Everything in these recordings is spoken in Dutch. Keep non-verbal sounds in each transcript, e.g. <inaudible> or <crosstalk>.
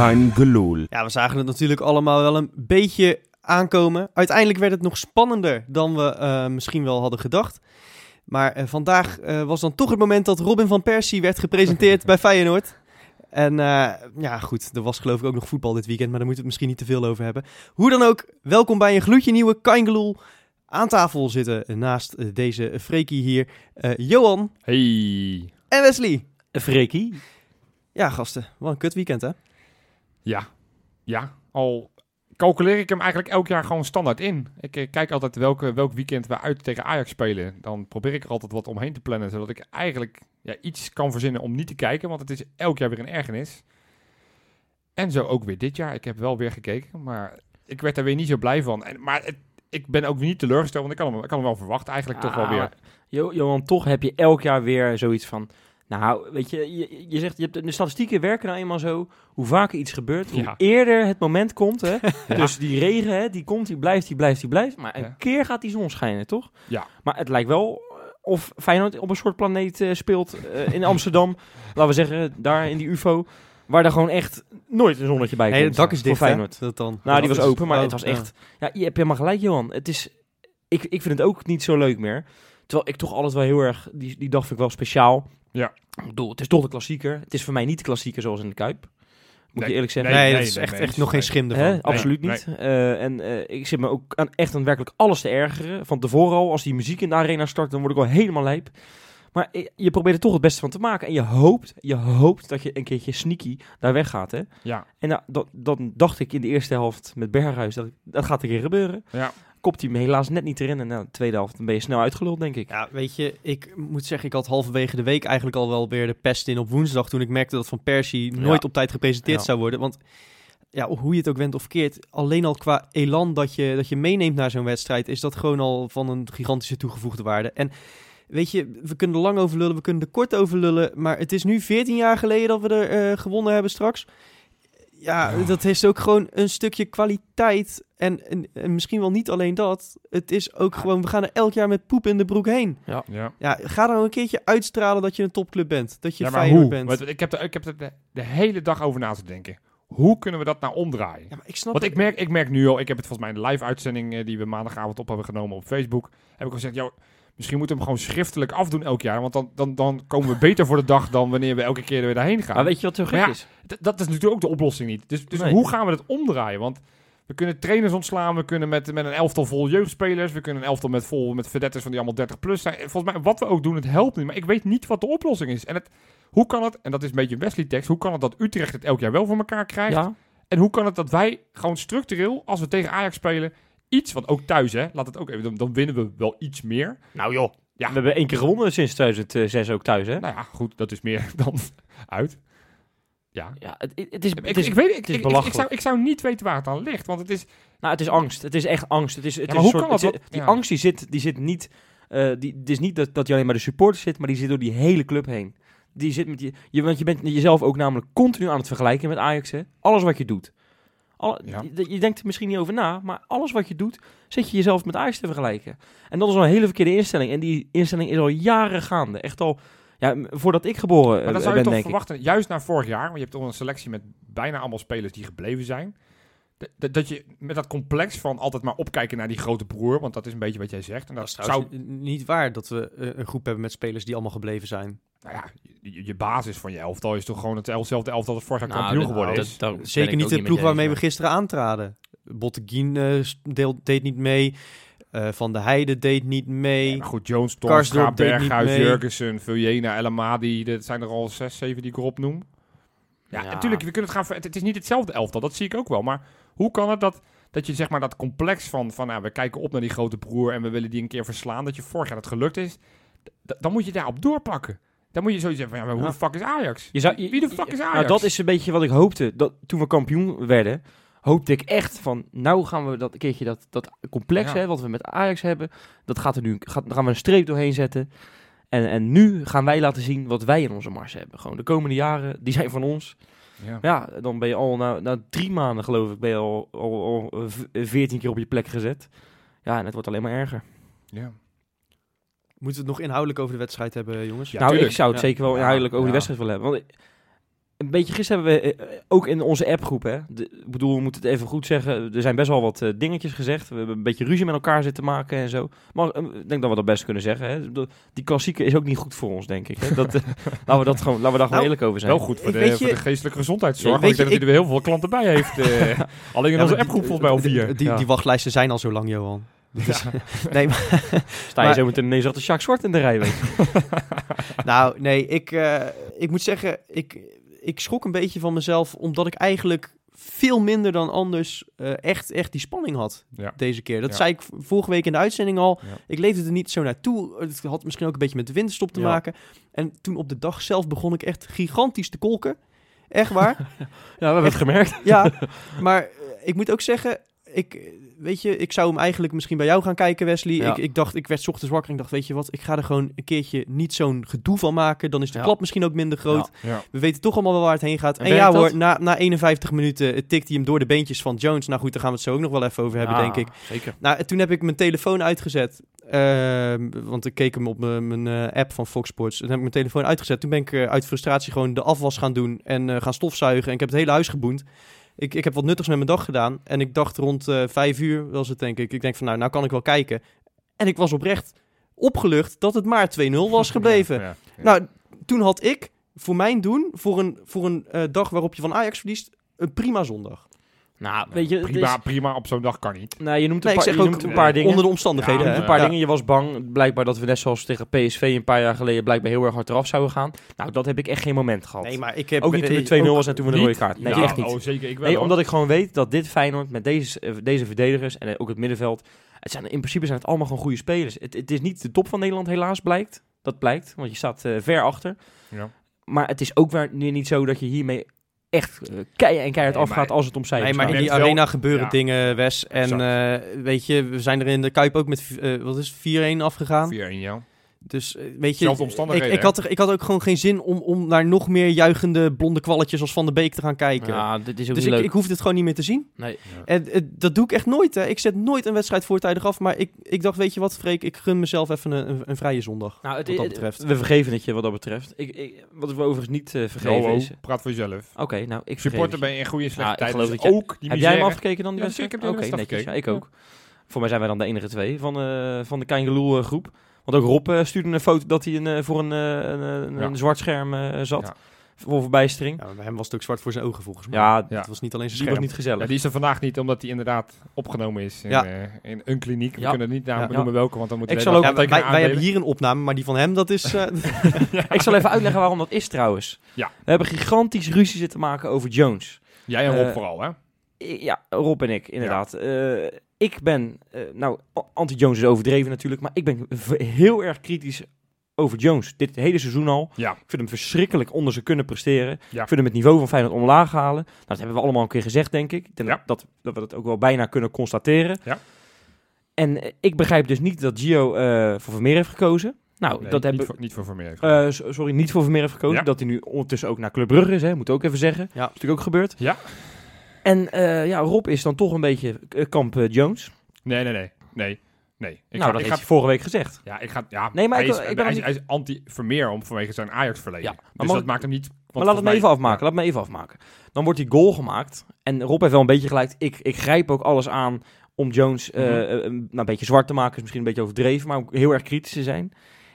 Kein gelul. Ja, we zagen het natuurlijk allemaal wel een beetje aankomen. Uiteindelijk werd het nog spannender dan we eh, misschien wel hadden gedacht. Maar eh, vandaag eh, was dan toch het moment dat Robin van Persie werd gepresenteerd <laughs> bij Feyenoord. En eh, ja, goed, er was geloof ik ook nog voetbal dit weekend, maar daar moeten we het misschien niet te veel over hebben. Hoe dan ook, welkom bij een gloedje nieuwe Kaingeloel. Aan tafel zitten naast deze Freekie hier eh, Johan Hey. en Wesley. Freekie. Ja, gasten, wat een kut weekend hè? Ja. Ja. Al calculeer ik hem eigenlijk elk jaar gewoon standaard in. Ik eh, kijk altijd welke, welk weekend we uit tegen Ajax spelen. Dan probeer ik er altijd wat omheen te plannen. Zodat ik eigenlijk ja, iets kan verzinnen om niet te kijken. Want het is elk jaar weer een ergernis. En zo ook weer dit jaar. Ik heb wel weer gekeken. Maar ik werd er weer niet zo blij van. En, maar het, ik ben ook niet teleurgesteld. Want ik kan hem, ik kan hem wel verwachten eigenlijk toch wel Ah, weer. Johan, toch heb je elk jaar weer zoiets van... Nou, weet je, je, je zegt, je hebt, de statistieken werken nou eenmaal zo. Hoe vaker iets gebeurt, hoe Ja. eerder het moment komt. Hè? <laughs> Dus die regen, hè, die komt, die blijft, die blijft, die blijft. Maar een Ja. keer gaat die zon schijnen, toch? Ja. Maar het lijkt wel eh, of Feyenoord op een soort planeet eh, speelt eh, in Amsterdam. <laughs> laten we zeggen, daar in die UFO. Waar er gewoon echt nooit een zonnetje bij komt. Nee, het dak is dicht hè? Feyenoord. Dat dan. Nou, die was is- open, maar oh, het was ja. echt... Ja, je hebt helemaal gelijk, Johan. Het is... Ik, ik vind het ook niet zo leuk meer. Terwijl ik toch altijd wel heel erg... Die, die dag vind ik wel speciaal. Ja. Ik bedoel, het is toch de klassieker. Het is voor mij niet de klassieker zoals in de Kuip. Moet Nee, je eerlijk zeggen. Nee, Nee, dat is nee, echt, nee, echt nog geen schim ervan. Hè? Absoluut nee. niet. Eh, en eh, ik zit me ook aan, echt aan werkelijk alles te ergeren. Van tevoren al, als die muziek in de arena start, dan word ik al helemaal lijp. Maar je probeert er toch het beste van te maken. En je hoopt, je hoopt dat je een keertje sneaky daar weggaat. Hè? Ja. En nou, dat, dan dacht ik in de eerste helft met Berghuis, dat, dat gaat een keer gebeuren. Ja. Kopt hij me helaas net niet erin. En nou, de tweede helft dan ben je snel uitgeluld, denk ik. Ja, weet je, ik moet zeggen, ik had halverwege de week eigenlijk al wel weer de pest in op woensdag. Toen ik merkte dat Van Persie Ja. nooit op tijd gepresenteerd Ja. zou worden. Want ja, hoe je het ook went of keert, alleen al qua elan dat je, dat je meeneemt naar zo'n wedstrijd, is dat gewoon al van een gigantische toegevoegde waarde. En weet je, we kunnen er lang over lullen, we kunnen er kort over lullen. Maar het is nu 14 jaar geleden dat we er eh, gewonnen hebben straks. Ja, dat is ook gewoon een stukje kwaliteit. En, en, en misschien wel niet alleen dat. Het is ook gewoon, we gaan er elk jaar met poep in de broek heen. Ja. Ja, ga dan een keertje uitstralen dat je een topclub bent. Dat je Ja, maar Feyenoord hoe? bent. Want ik heb er, ik heb er de, de hele dag over na te denken. Hoe kunnen we dat nou omdraaien? Ja, maar ik snap Want ik merk, ik merk nu al, ik heb het volgens mij in de live-uitzending eh, die we maandagavond op hebben genomen op Facebook, heb ik al gezegd, joh, misschien moeten we hem gewoon schriftelijk afdoen elk jaar, want dan, dan, dan komen we beter voor de dag dan wanneer we elke keer weer daarheen gaan. Maar weet je wat zo gek ja, is? D- dat is natuurlijk ook de oplossing niet. Dus, dus Nee. hoe gaan we dat omdraaien? Want we kunnen trainers ontslaan, we kunnen met, met een elftal vol jeugdspelers, we kunnen een elftal met vol met verdetters van die allemaal 30 plus zijn. Volgens mij, wat we ook doen, het helpt niet. Maar ik weet niet wat de oplossing is. En het, hoe kan het, en dat is een beetje een Wesley-tekst, hoe kan het dat Utrecht het elk jaar wel voor elkaar krijgt? Ja, En hoe kan het dat wij gewoon structureel, als we tegen Ajax spelen, iets, want ook thuis hè, laat het ook even, dan, dan winnen we wel iets meer. nou joh. Ja. We hebben één keer gewonnen sinds 2006 ook thuis, hè? Nou ja, goed, dat is meer <laughs> dan uit. Ja. Ja, het, het is, Ik, het is, ik weet, ik, is ik, ik, ik belachelijk. zou, ik zou niet weten waar het aan ligt, want het is, Nou, het is angst. Het is echt angst. Het is, het Ja, is hoe soort, kan dat? die Ja. angst die zit, die zit niet. eh, die, het is niet dat, dat je alleen maar de supporters zit, maar die zit door die hele club heen. Die zit met je, je, want je bent jezelf ook namelijk continu aan het vergelijken met Ajax. Hè? Alles wat je doet. Al, Ja. je, je denkt er misschien niet over na, maar alles wat je doet, zit je jezelf met Ajax te vergelijken. En dat is al een hele verkeerde instelling. En die instelling is al jaren gaande. Echt al, ja, voordat ik geboren maar eh, dan zou je ben, toch ik. verwachten, juist na vorig jaar, want je hebt toch een selectie met bijna allemaal spelers die gebleven zijn, dat je met dat complex van altijd maar opkijken naar die grote broer, want dat is een beetje wat jij zegt. En dat dat, is zou, niet waar dat we eh, een groep hebben met spelers die allemaal gebleven zijn. nou ja, je, je basis van je elftal is toch gewoon hetzelfde elftal dat vorig jaar Nou, kampioen geworden is. dat ben Zeker niet de ploeg waarmee we gisteren aantraden. Botteguin eh, deel- deed niet mee. Eh, Van de Heide deed niet mee. Ja, goed, Jones, Torstra, Berghuis. Jurgensen, Vuljena, El Amadi. Dat zijn er al zes, zeven die ik erop noem. Ja, Ja. natuurlijk, we kunnen het gaan... Het, het is niet hetzelfde elftal, dat zie ik ook wel. Maar hoe kan het dat, dat je zeg maar dat complex van... van nou, we kijken op naar die grote broer en we willen die een keer verslaan... dat je vorig jaar dat gelukt is... dan moet je daarop doorpakken. Dan moet je zoiets zeggen van, ja, maar hoe de fuck is Ajax? Je zou, Wie de fuck is Ajax? Nou, dat is een beetje wat ik hoopte. Dat, toen we kampioen werden, hoopte ik echt van... Nou gaan we dat een keertje, dat, dat complex Ja. hè, wat we met Ajax hebben... Dat gaat er nu, gaat, daar gaan we een streep doorheen zetten. En, en nu gaan wij laten zien wat wij in onze mars hebben. Gewoon de komende jaren, die zijn van ons. Ja. Ja, dan ben je al na, na drie maanden, geloof ik, ben je al, al, al eh, v- veertien keer op je plek gezet. Ja, en het wordt alleen maar erger. Ja. Moeten we het nog inhoudelijk over de wedstrijd hebben, jongens? Ja, nou, tuurlijk. ik zou het Ja. zeker wel inhoudelijk over ja. die wedstrijd willen hebben. Want een beetje gisteren hebben we eh, ook in onze appgroep, hè. De, ik bedoel, we moeten het even goed zeggen. Er zijn best wel wat eh, dingetjes gezegd. We hebben een beetje ruzie met elkaar zitten maken en zo. Maar eh, ik denk dat we dat best kunnen zeggen. Hè. Die klassieke is ook niet goed voor ons, denk ik. Hè. <laughs> Dat, eh, laten we dat gewoon, laten we daar gewoon Nou, eerlijk over zijn. Wel goed voor de, voor geestelijke gezondheidszorg. Ja, want ik weet denk je, dat hij er heel veel klanten bij heeft. eh. <laughs> Alleen in Ja, onze appgroep volgens mij al die- vier. Die, Ja. die wachtlijsten zijn al zo lang, Johan. <laughs> Dat is- nee, maar, Sta je maar- zo meteen ineens achter Jacques Zwart in de rij, weet je. nou, nee, ik, eh, ik moet zeggen, ik, ik schrok een beetje van mezelf, omdat ik eigenlijk veel minder dan anders eh, echt, echt die spanning had Ja. deze keer. Dat Ja. zei ik vorige week in de uitzending al. Ja. Ik leefde er niet zo naartoe. Het had misschien ook een beetje met de winterstop te maken. En toen op de dag zelf begon ik echt gigantisch te kolken. Echt waar. <laughs> Ja, we hebben het gemerkt. ja, <laughs> maar eh, ik moet ook zeggen, ik, weet je, ik zou hem eigenlijk misschien bij jou gaan kijken, Wesley. Ja. Ik, ik dacht, ik werd ochtends wakker en ik dacht, weet je wat, ik ga er gewoon een keertje niet zo'n gedoe van maken. Dan is de Ja. klap misschien ook minder groot. Ja. We weten toch allemaal wel waar het heen gaat. En En, ja hoor, na, na 51 minuten eh, tikt hij hem door de beentjes van Jones. Nou goed, daar gaan we het zo ook nog wel even over hebben, denk ik. Zeker. Nou, en toen heb ik mijn telefoon uitgezet. ehm, want ik keek hem op mijn, eh, app van Fox Sports. Toen heb ik mijn telefoon uitgezet. Toen ben ik eh, uit frustratie gewoon de afwas gaan doen en gaan stofzuigen. En ik heb het hele huis geboend. Ik, ik heb wat nuttigs met mijn dag gedaan. En ik dacht rond eh, vijf uur was het, denk ik. Ik denk van, nou, nou kan ik wel kijken. En ik was oprecht opgelucht dat het maar 2-0 <laughs> was gebleven. Ja, ja. Nou, toen had ik voor mijn doen, voor een, voor een eh, dag waarop je van Ajax verliest, een prima zondag. Nou, weet je, prima, is- prima op zo'n dag kan niet. nou, je noemt Nee, een ik paar, zeg je ook noemt een paar dingen. onder de omstandigheden. Ja, een paar Ja. dingen. Je was bang, blijkbaar dat we net zoals tegen PSV een paar jaar geleden blijkbaar heel erg hard eraf zouden gaan. Nou, dat heb ik echt geen moment gehad. Nee, maar ik heb... ook niet toen het 2-0 ook- was en toen we de rode kaart. Nee, Ja, echt niet. Oh, zeker, ik wel. Nee, omdat ik gewoon weet dat dit Feyenoord met deze, eh, deze verdedigers en ook het middenveld, het zijn, in principe zijn het allemaal gewoon goede spelers. Het, het is niet de top van Nederland helaas, blijkt. Dat blijkt, want je staat eh, ver achter. Ja. Maar het is ook weer nu niet zo dat je hiermee echt eh, keihard en keihard Nee, afgaat maar- als het om cijfers Nee, maar in die merkt wel- arena gebeuren ja. dingen, Wes. En eh, weet je, we zijn er in de Kuip ook met, eh, wat is het, 4-1 afgegaan. 4-1, ja. Dus eh, weet je, ik, ik, had er, ik had ook gewoon geen zin om, om naar nog meer juichende blonde kwalletjes als Van de Beek te gaan kijken. Ja, dit is ook dus niet ik, leuk. ik hoef dit gewoon niet meer te zien. nee. En eh, dat doe ik echt nooit. Hè. Ik zet nooit een wedstrijd voortijdig af. Maar ik, ik dacht, weet je wat, Freek, ik gun mezelf even een, een, een vrije zondag. Nou, het, wat dat het- betreft. We vergeven het je wat dat betreft. Ik, ik, wat we overigens niet eh, vergeven is... praat voor jezelf. Oké, nou, ik Supporter het ben je in goede en slechte geloof dus dat je- ook die Heb jij hem afgekeken dan die Ja, wedstrijd? zeker, ik heb Oké, die wedstrijd netjes. Ja, ik ook. Voor mij zijn wij dan de enige twee van, eh van de Kangeloel groep. Want ook Rob eh, stuurde een foto dat hij een, eh, voor een, eh, een, een, Ja. een zwart scherm eh, zat. Ja. Voor verbijstering. Ja, bij hem was het ook zwart voor zijn ogen, volgens mij. Ja, Ja. Het was niet alleen zijn die scherm. was niet gezellig. Ja, die is er vandaag niet, omdat hij inderdaad opgenomen is in, Ja. eh, in een kliniek. We Ja. kunnen niet namen Ja. noemen welke, want dan moeten Ik we zal ook- Ja, wij, hebben hier een opname, maar die van hem, dat is... eh, <laughs> <laughs> Ik zal even uitleggen waarom dat is trouwens. Ja. We hebben gigantisch ruzie zitten maken over Jones. Jij en Rob vooral, hè? Ja, Rob en ik, inderdaad. Ik ben, eh, nou, anti-Jones is overdreven natuurlijk, maar ik ben heel erg kritisch over Jones. Dit hele seizoen al. Ja. Ik vind hem verschrikkelijk onder ze kunnen presteren. Ja. Ik vind hem het niveau van Feyenoord omlaag halen. Nou, dat hebben we allemaal een keer gezegd, denk ik. Denk Ja. dat, dat we dat ook wel bijna kunnen constateren. Ja. En eh, ik begrijp dus niet dat Gio eh, voor Vermeer heeft gekozen. Nou, Nee, dat niet, hebben voor, niet voor Vermeer. s- sorry, niet voor Vermeer heeft gekozen. Ja. Dat hij nu ondertussen ook naar Club Brugge is, hè. Moet ik ook even zeggen. Ja. Dat is natuurlijk ook gebeurd. Ja. En eh, ja, Rob is dan toch een beetje eh, kamp eh, Jones. Nee, nee, nee. Nee. Nee. Ik nou, ga, dat ik heeft ga, hij vorige week gezegd. ja, ik ga, ja, Nee, maar hij, ik- is, ik ben hij, nog is, hij is anti-Vermeer om vanwege zijn Ajax-verleden. Ja, maar dus mag dat maakt hem niet... Maar laat het me even mij- afmaken. Laat me even afmaken. Dan wordt die goal gemaakt. En Rob heeft wel een beetje gelijk. Ik, ik grijp ook alles aan om Jones Mhm. een, nou, een beetje zwart te maken. Is misschien een beetje overdreven, maar ook heel erg kritisch te zijn.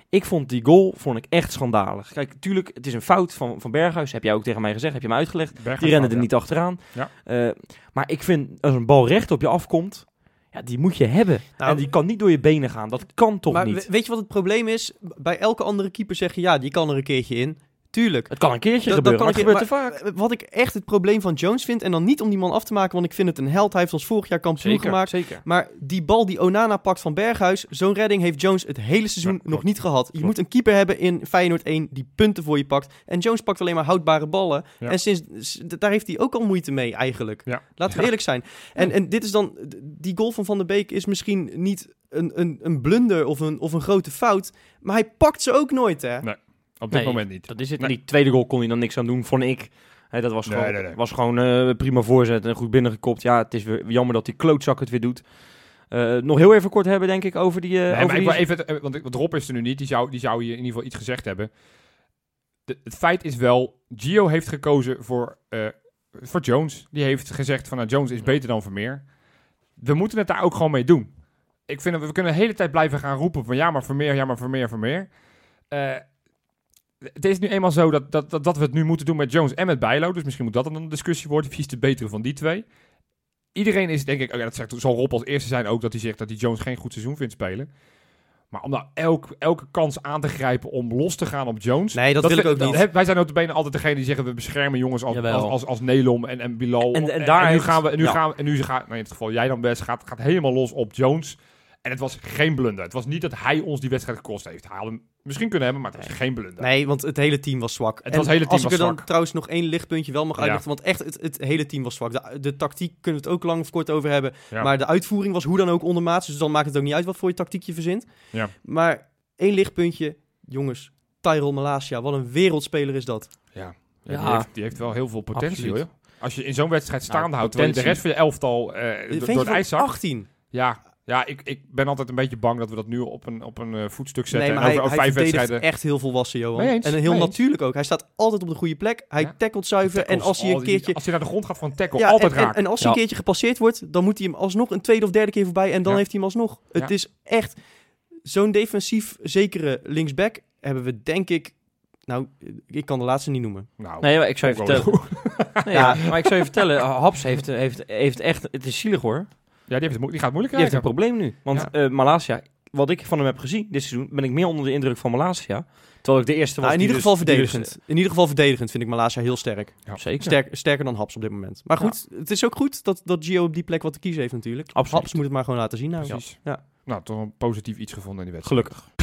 Ik vond die goal vond ik echt schandalig. Kijk, tuurlijk, het is een fout van, van Berghuis. Heb jij ook tegen mij gezegd, heb je me uitgelegd. Berghuis Die rennen fout, er niet achteraan. Ja. Eh, maar ik vind, als een bal recht op je afkomt, ja, die moet je hebben. Nou, en die kan niet door je benen gaan. Dat kan toch maar niet? we- weet je wat het probleem is? Bij elke andere keeper zeg je, ja, die kan er een keertje in. Tuurlijk. Het kan een keertje Dat- dat gebeuren, kan maar het een gebeurt keer- te vaak. Wat ik echt het probleem van Jones vind, en dan niet om die man af te maken, want ik vind het een held. Hij heeft ons vorig jaar kampioen Zeker, gemaakt. zeker. Maar die bal die Onana pakt van Berghuis, zo'n redding heeft Jones het hele seizoen Ja, nog klopt. niet gehad. Je Klopt. moet een keeper hebben in Feyenoord 1 die punten voor je pakt. En Jones pakt alleen maar houdbare ballen. Ja. En sinds, daar heeft hij ook al moeite mee eigenlijk. Ja. Laten we eerlijk zijn. En, en dit is dan, die goal van Van der Beek is misschien niet een, een, een blunder of een, of een grote fout. Maar hij pakt ze ook nooit, hè? Nee. Op dit Nee, moment niet. Dat is het. Nee. Die tweede goal kon hij dan niks aan doen, vond ik. Dat was gewoon, nee. Was gewoon eh, prima voorzet en goed binnengekopt. Ja, het is weer jammer dat die klootzak het weer doet. Eh, nog heel even kort hebben, denk ik, over die... over maar ik wil even, want, want Rob is er nu niet, die zou, die zou hier in ieder geval iets gezegd hebben. De, het feit is wel, Gio heeft gekozen voor, voor Jones. Die heeft gezegd van nou, Jones is beter dan Vermeer. We moeten het daar ook gewoon mee doen. Ik vind dat we, kunnen de hele tijd blijven gaan roepen van ja, maar Vermeer, ja, maar Vermeer, Vermeer. Eh, het is nu eenmaal zo dat, dat, dat, dat we het nu moeten doen met Jones en met Bijlo. Dus misschien moet dat dan een discussie worden. Wie is de betere van die twee? Iedereen is denk ik, oh dat zegt, zal Rob als eerste zijn ook dat hij zegt dat hij Jones geen goed seizoen vindt spelen. Maar om nou elk, elke kans aan te grijpen om los te gaan op Jones. Nee, dat, wil ik ook niet. Wij zijn notabene altijd degene die zeggen we beschermen jongens als, Jawel. als, als, als Nelom en, en Bilal. En- en daar nu heeft- gaan we, en nu ja. gaan en nu gaat, nou in het geval jij dan best, gaat, gaat helemaal los op Jones. En het was geen blunder. Het was niet dat hij ons die wedstrijd gekost heeft. Hij had hem misschien kunnen hebben, maar het was geen blunder. Nee, want het hele team was zwak. Het En was- hele team als ik was er dan zwak. trouwens nog één lichtpuntje wel mag Ja. uitlichten, want echt, het, het hele team was zwak. De, de tactiek kunnen we het ook lang of kort over hebben, Ja. maar de uitvoering was hoe dan ook ondermaats, dus dan maakt het ook niet uit wat voor je tactiek je verzint. Ja. Maar één lichtpuntje, jongens, Tyrell Malasia, wat een wereldspeler is dat. Ja, Ja. Die, heeft, die heeft wel heel veel potentie Absoluut. hoor. Als je in zo'n wedstrijd staande Nou, houdt, terwijl je de rest van je elftal eh, Een door, het ijs zakt. 18. Ja, ja ik, ik ben altijd een beetje bang dat we dat nu op een, op een eh, voetstuk zetten. Nee, en maar over, hij, over hij vijf verdedigt wedstrijden. echt heel volwassen, Johan. Eens, en heel natuurlijk ook. Hij staat altijd op de goede plek. Hij Ja. tackelt zuiver. En als hij een die- keertje... Als hij naar de grond gaat van tackle, Ja, altijd en, en, raakt. en als hij een keertje gepasseerd wordt, dan moet hij hem alsnog een tweede of derde keer voorbij. En dan Ja. heeft hij hem alsnog. Het Ja. is echt zo'n defensief zekere linksback hebben we denk ik... Nou, ik kan de laatste niet noemen. nou, Nee, maar ik zou je vertellen. <laughs> Nee, ja, maar ik zou je vertellen, Haps heeft, heeft, heeft echt, het is zielig hoor. Ja, die, heeft het mo- die gaat moeilijk Die heeft een probleem nu. Want Ja. eh Malasia, wat ik van hem heb gezien dit seizoen, ben ik meer onder de indruk van Malasia. Terwijl ik de eerste was Nou, in die ieder dus- geval dus, verdedigend. In ieder geval verdedigend vind ik Malasia heel sterk. Ja. zeker. Sterk, sterker dan Haps op dit moment. Maar goed, het is ook goed dat, dat Gio op die plek wat te kiezen heeft natuurlijk. Absoluut. Haps moet het maar gewoon laten zien nou. Precies. Ja. Nou, toch een positief iets gevonden in die wedstrijd. Gelukkig.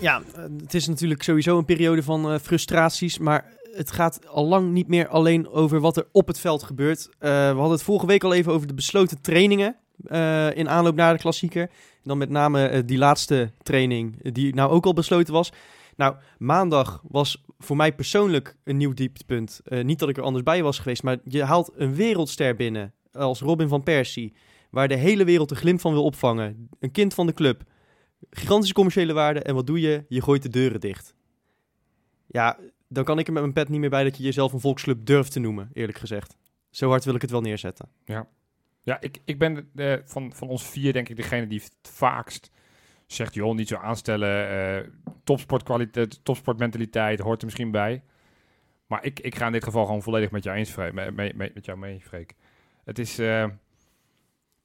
Ja, het is natuurlijk sowieso een periode van eh, frustraties, maar het gaat al lang niet meer alleen over wat er op het veld gebeurt. Eh, we hadden het vorige week al even over de besloten trainingen eh, in aanloop naar de klassieker. Dan met name eh, die laatste training, die nou ook al besloten was. Nou, maandag was voor mij persoonlijk een nieuw dieptepunt. Niet dat ik er anders bij was geweest, maar je haalt een wereldster binnen als Robin van Persie, waar de hele wereld een glimp van wil opvangen. Een kind van de club. Gigantische commerciële waarde. En wat doe je? Je gooit de deuren dicht. Ja, dan kan ik er met mijn pet niet meer bij dat je jezelf een volksclub durft te noemen, eerlijk gezegd. Zo hard wil ik het wel neerzetten. Ja, ik, ik ben eh, van, van ons vier denk ik degene die het vaakst zegt... joh, niet zo aanstellen, eh topsportkwaliteit, topsportmentaliteit hoort er misschien bij. Maar ik, ik ga in dit geval gewoon volledig met jou eens, Freek, mee- mee- met jou mee, Freek. Het is... eh,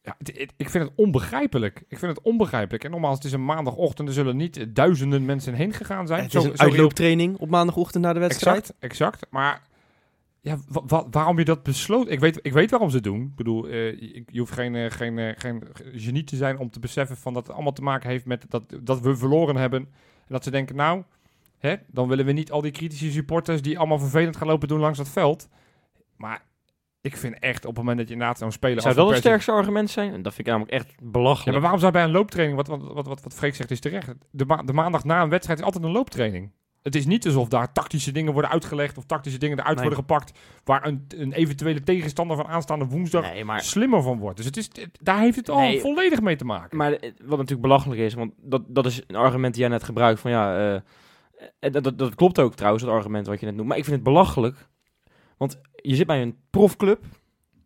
ja, het- het- ik vind het onbegrijpelijk. Ik vind het onbegrijpelijk. En nogmaals, het is een maandagochtend. Er zullen niet duizenden mensen heen gegaan zijn. het is Zo- een zo uitlooptraining op maandagochtend na de wedstrijd. Exact, exact. Maar ja, wa- wa- waarom je dat besloot? Ik weet, ik weet waarom ze het doen. Ik bedoel, eh, je, je hoeft geen, eh, geen, eh, geen genie te zijn om te beseffen van dat het allemaal te maken heeft met dat, dat we verloren hebben. En dat ze denken, nou, hè, dan willen we niet al die kritische supporters die allemaal vervelend gaan lopen doen langs dat veld. Maar ik vind echt op het moment dat je inderdaad zo'n speler... Zou dat het sterkste argument zijn? En dat vind ik namelijk echt Ja, belachelijk. maar waarom zou bij een looptraining, wat, wat, wat, wat, wat Freek zegt is terecht, de, ma- de maandag na een wedstrijd is altijd een looptraining. Het is niet alsof daar tactische dingen worden uitgelegd of tactische dingen eruit Nee. worden gepakt waar een, een eventuele tegenstander van aanstaande woensdag Nee, maar, slimmer van wordt. Dus het is, het- daar heeft het al Nee. volledig mee te maken. maar eh, wat natuurlijk belachelijk is, want dat, dat is een argument die jij net gebruikt van ja, en dat, dat, dat klopt ook trouwens, het argument wat je net noemt. Maar ik vind het belachelijk, want je zit bij een profclub,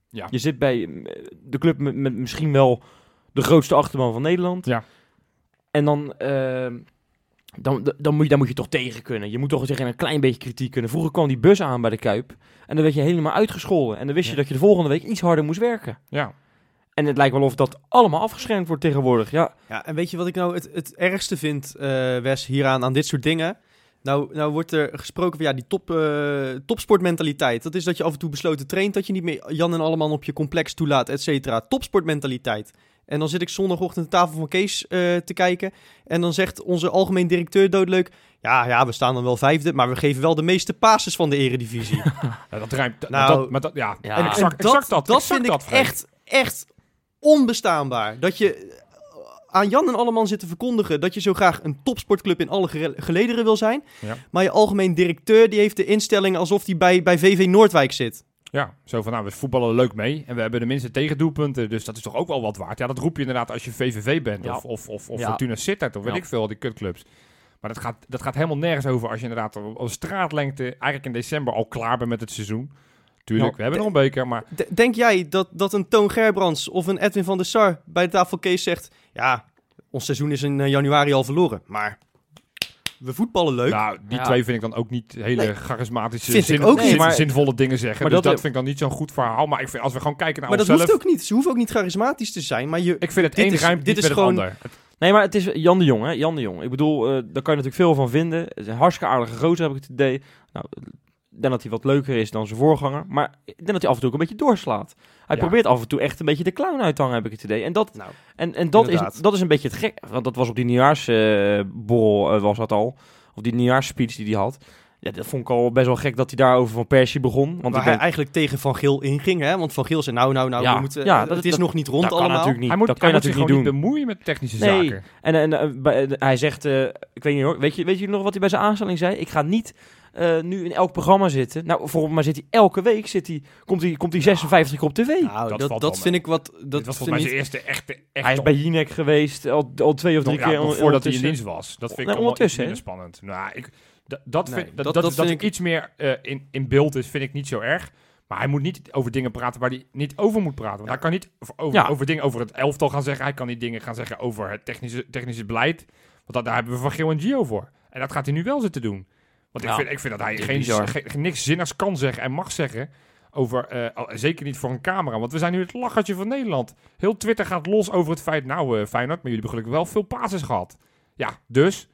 Ja. je zit bij eh, de club met, met misschien wel de grootste achterban van Nederland. Ja. En dan, eh, dan, dan, moet je, dan moet je toch tegen kunnen. Je moet toch tegen een klein beetje kritiek kunnen. Vroeger kwam die bus aan bij de Kuip en dan werd je helemaal uitgescholden. En dan wist je dat je de volgende week iets harder moest werken. ja. En het lijkt wel of dat allemaal afgeschermd wordt tegenwoordig. Ja, Ja, en weet je wat ik nou het, het ergste vind, eh, Wes, hieraan, aan dit soort dingen? Nou, nou wordt er gesproken van ja, die top, eh, topsportmentaliteit. Dat is dat je af en toe besloten traint, dat je niet meer Jan en allemaal op je complex toelaat, et cetera. Topsportmentaliteit. En dan zit ik zondagochtend aan de tafel van Kees eh, te kijken. En dan zegt onze algemeen directeur doodleuk... Ja, ja, we staan dan wel vijfde, maar we geven wel de meeste passes van de eredivisie. <laughs> Ja, dat rijmt. Nou, dat, maar dat, ja, ja. En exact, En exact dat. Dat exact vind dat, ik echt, echt onbestaanbaar. Dat je aan Jan en Alleman zit te verkondigen dat je zo graag een topsportclub in alle gelederen wil zijn. Ja. Maar je algemeen directeur die heeft de instelling alsof hij bij, bij VV Noordwijk zit. Ja, zo van nou, we voetballen leuk mee en we hebben de minste tegendoelpunten, dus dat is toch ook wel wat waard. Ja, dat roep je inderdaad als je VVV bent Ja. of, of, of, of Ja. Fortuna Sittard of weet ik veel, die kutclubs. Maar dat gaat, dat gaat helemaal nergens over als je inderdaad op, op straatlengte eigenlijk in december al klaar bent met het seizoen. Tuurlijk, Nou, we hebben nog een beker, maar denk jij dat, dat een Toon Gerbrands of een Edwin van der Sar bij de tafelcase zegt... Ja, ons seizoen is in eh, januari al verloren, maar we voetballen leuk. nou, die Ja. twee vind ik dan ook niet hele Nee. charismatische, Vind ik zin- ook zin- niet. Maar- zinvolle dingen zeggen. Maar dus dat- dat, vind ik dan niet zo'n goed verhaal. Maar ik vind, als we gewoon kijken naar maar dat onszelf, hoeft ook niet. Ze hoeven ook niet charismatisch te zijn, maar je... ik vind het Dit één is- ruimt dit is met gewoon- het ander. Nee, maar het is Jan de Jong, hè? Jan de Jong. Ik bedoel, eh, daar kan je natuurlijk veel van vinden. Het is een hartstikke aardige gozer, heb ik het idee. Nou, ik denk dat hij wat leuker is dan zijn voorganger. Maar ik denk dat hij af en toe ook een beetje doorslaat. Hij Ja. probeert af en toe echt een beetje de clown uit te hangen, heb ik het idee. En dat, Nou, en, en dat, is, dat is een beetje het gek. Want dat was op die nieuwjaarsborrel eh, was dat al. Of die nieuwjaarsspeech die hij had. Ja, dat vond ik al best wel gek dat hij daarover van Persie begon. Want waar ik hij denk, eigenlijk tegen Van Geel inging, hè? Want Van Geel zei, nou, nou, nou, Ja, we moeten, ja, dat- het is dat- nog niet rond dat kan allemaal. natuurlijk niet. hij moet, dat kan hij je natuurlijk gewoon niet niet doen. bemoeien met technische Nee. zaken. En, en eh, bij- hij zegt, eh, ik weet niet hoor, weet je, weet je nog wat hij bij zijn aanstelling zei? Ik ga niet eh, nu in elk programma zitten. Nou, volgens mij zit hij elke week, zit hij, komt hij, komt hij 56 keer op tv. Nou, Dat dat, vind ik wat... Dat Dat was volgens mij zijn eerste echte, echte hij is bij Jinek geweest, al, al twee of drie ja, keer. voordat hij in dienst was. Dat vind ik allemaal iets ondertussen, minder spannend. Nou, ik, dat, dat, Nee, vind, dat, dat- dat, dat dat, vind er iets meer eh, in, in beeld is, vind ik niet zo erg. Maar hij moet niet over dingen praten waar hij niet over moet praten. Want hij kan niet over, over, Ja. over dingen over het elftal gaan zeggen. Hij kan niet dingen gaan zeggen over het technische, technische beleid. Want dat, daar hebben we Van Geel en Gio voor. En dat gaat hij nu wel zitten doen. Want ik, Ja. vind, ik vind dat hij geen, geen, niks zinnigs kan zeggen en mag zeggen. Over, eh, zeker niet voor een camera. Want we zijn nu het lachertje van Nederland. Heel Twitter gaat los over het feit. Nou, eh Feyenoord, maar jullie hebben gelukkig wel veel passes gehad. Ja, dus.